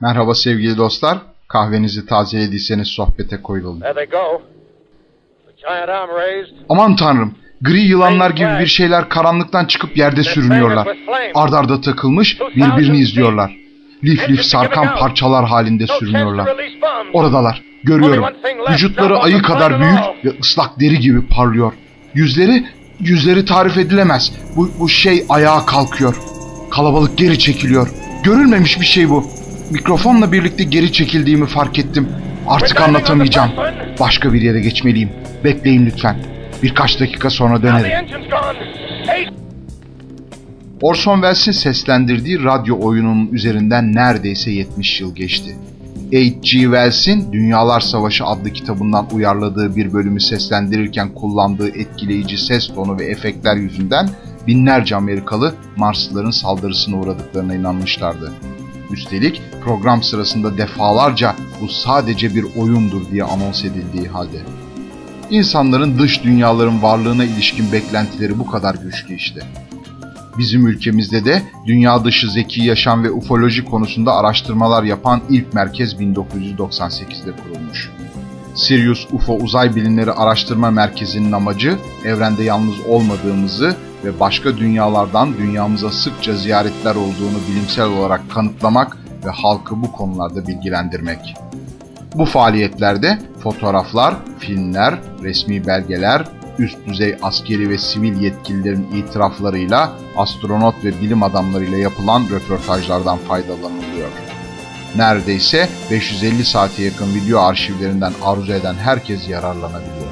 Merhaba sevgili dostlar. Kahvenizi tazelediyseniz sohbete koyulalım. Aman tanrım. Gri yılanlar gibi bir şeyler karanlıktan çıkıp yerde sürünüyorlar. Ard arda takılmış birbirini izliyorlar. Lif lif sarkan parçalar halinde sürünüyorlar. Oradalar. Görüyorum. Vücutları ayı kadar büyük ve ıslak deri gibi parlıyor. Yüzleri, yüzleri tarif edilemez. Bu, bu şey ayağa kalkıyor. Kalabalık geri çekiliyor. Görülmemiş bir şey bu. Mikrofonla birlikte geri çekildiğimi fark ettim. Artık anlatamayacağım. Başka bir yere geçmeliyim. Bekleyin lütfen. Birkaç dakika sonra dönerim. Orson Welles'in seslendirdiği radyo oyununun üzerinden neredeyse 70 yıl geçti. H.G. Wells'in Dünyalar Savaşı adlı kitabından uyarladığı bir bölümü seslendirirken kullandığı etkileyici ses tonu ve efektler yüzünden binlerce Amerikalı Marslıların saldırısına uğradıklarına inanmışlardı. Üstelik program sırasında defalarca bu sadece bir oyundur diye anons edildiği halde. İnsanların dış dünyaların varlığına ilişkin beklentileri bu kadar güçlü işte. Bizim ülkemizde de dünya dışı zeki yaşam ve ufoloji konusunda araştırmalar yapan ilk merkez 1998'de kurulmuş. Sirius UFO Uzay Bilimleri Araştırma Merkezi'nin amacı evrende yalnız olmadığımızı ve başka dünyalardan dünyamıza sıkça ziyaretler olduğunu bilimsel olarak kanıtlamak ve halkı bu konularda bilgilendirmek. Bu faaliyetlerde fotoğraflar, filmler, resmi belgeler, üst düzey askeri ve sivil yetkililerin itiraflarıyla astronot ve bilim adamlarıyla yapılan röportajlardan faydalanılıyor. Neredeyse 550 saate yakın video arşivlerinden arzu eden herkes yararlanabiliyor.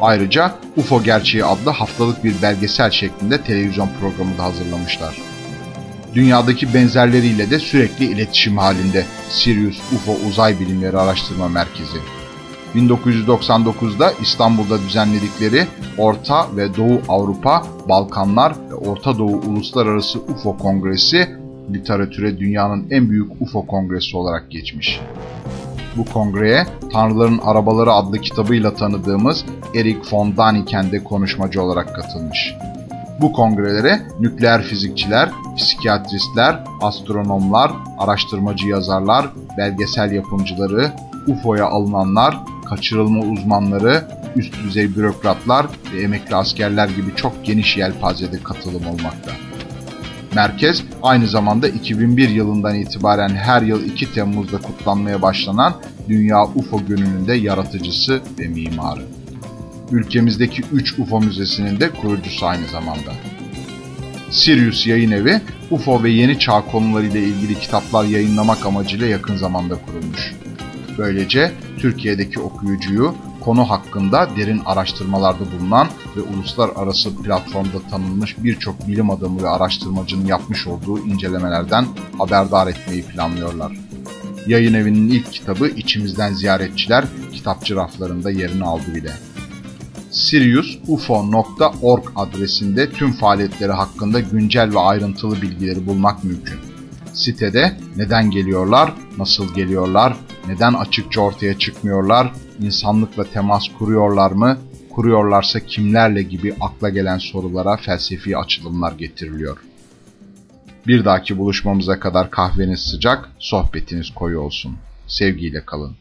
Ayrıca UFO Gerçeği adlı haftalık bir belgesel şeklinde televizyon programı da hazırlamışlar. Dünyadaki benzerleriyle de sürekli iletişim halinde Sirius UFO Uzay Bilimleri Araştırma Merkezi. 1999'da İstanbul'da düzenledikleri Orta ve Doğu Avrupa, Balkanlar ve Orta Doğu Uluslararası UFO Kongresi literatüre dünyanın en büyük UFO kongresi olarak geçmiş. Bu kongreye Tanrıların Arabaları adlı kitabıyla tanıdığımız Eric von Daniken de konuşmacı olarak katılmış. Bu kongrelere nükleer fizikçiler, psikiyatristler, astronomlar, araştırmacı yazarlar, belgesel yapımcıları, UFO'ya alınanlar, kaçırılma uzmanları, üst düzey bürokratlar ve emekli askerler gibi çok geniş yelpazede katılım olmakta. Merkez aynı zamanda 2001 yılından itibaren her yıl 2 Temmuz'da kutlanmaya başlanan Dünya UFO Günü'nün de yaratıcısı ve mimarı. Ülkemizdeki 3 UFO Müzesi'nin de kurucusu aynı zamanda. Sirius Yayın Evi, UFO ve yeni çağ konularıyla ilgili kitaplar yayınlamak amacıyla yakın zamanda kurulmuş. Böylece Türkiye'deki okuyucuyu konu hakkında derin araştırmalarda bulunan ve uluslararası platformda tanınmış birçok bilim adamı ve araştırmacının yapmış olduğu incelemelerden haberdar etmeyi planlıyorlar. Yayın evinin ilk kitabı İçimizden Ziyaretçiler kitapçı raflarında yerini aldı bile. siriusufo.org adresinde tüm faaliyetleri hakkında güncel ve ayrıntılı bilgileri bulmak mümkün. Sitede neden geliyorlar, nasıl geliyorlar, neden açıkça ortaya çıkmıyorlar, insanlıkla temas kuruyorlar mı, kuruyorlarsa kimlerle gibi akla gelen sorulara felsefi açılımlar getiriliyor. Bir dahaki buluşmamıza kadar kahveniz sıcak, sohbetiniz koyu olsun. Sevgiyle kalın.